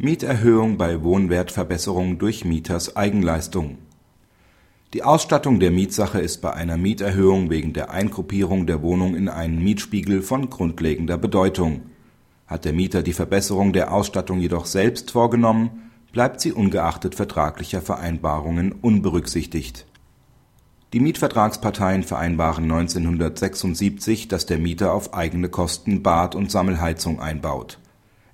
Mieterhöhung bei Wohnwertverbesserung durch Mieters Eigenleistung Die Ausstattung der Mietsache ist bei einer Mieterhöhung wegen der Eingruppierung der Wohnung in einen Mietspiegel von grundlegender Bedeutung. Hat der Mieter die Verbesserung der Ausstattung jedoch selbst vorgenommen, bleibt sie ungeachtet vertraglicher Vereinbarungen unberücksichtigt. Die Mietvertragsparteien vereinbaren 1976, dass der Mieter auf eigene Kosten Bad und Sammelheizung einbaut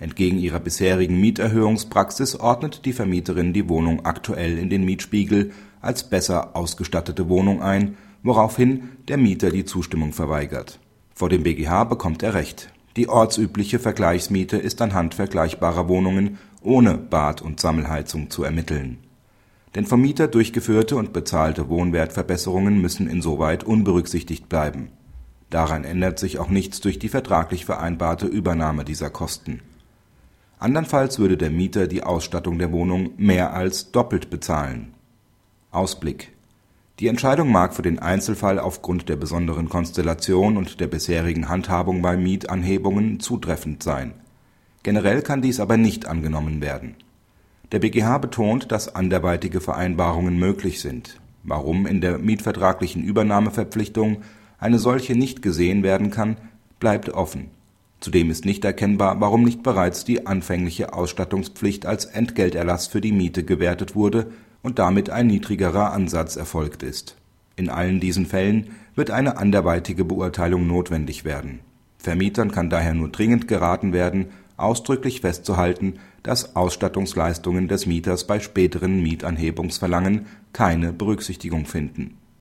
Entgegen ihrer bisherigen Mieterhöhungspraxis ordnet die Vermieterin die Wohnung aktuell in den Mietspiegel als besser ausgestattete Wohnung ein, woraufhin der Mieter die Zustimmung verweigert. Vor dem BGH bekommt er Recht. Die ortsübliche Vergleichsmiete ist anhand vergleichbarer Wohnungen ohne Bad und Sammelheizung zu ermitteln. Denn vom Mieter durchgeführte und bezahlte Wohnwertverbesserungen müssen insoweit unberücksichtigt bleiben. Daran ändert sich auch nichts durch die vertraglich vereinbarte Übernahme dieser Kosten Andernfalls würde der Mieter die Ausstattung der Wohnung mehr als doppelt bezahlen. Ausblick Die Entscheidung mag für den Einzelfall aufgrund der besonderen Konstellation und der bisherigen Handhabung bei Mietanhebungen zutreffend sein. Generell kann dies aber nicht angenommen werden. Der BGH betont, dass anderweitige Vereinbarungen möglich sind. Warum in der mietvertraglichen Übernahmeverpflichtung eine solche nicht gesehen werden kann, bleibt offen Zudem ist nicht erkennbar, warum nicht bereits die anfängliche Ausstattungspflicht als Entgelterlass für die Miete gewertet wurde und damit ein niedrigerer Ansatz erfolgt ist. In allen diesen Fällen wird eine anderweitige Beurteilung notwendig werden. Vermietern kann daher nur dringend geraten werden, ausdrücklich festzuhalten, dass Ausstattungsleistungen des Mieters bei späteren Mietanhebungsverlangen keine Berücksichtigung finden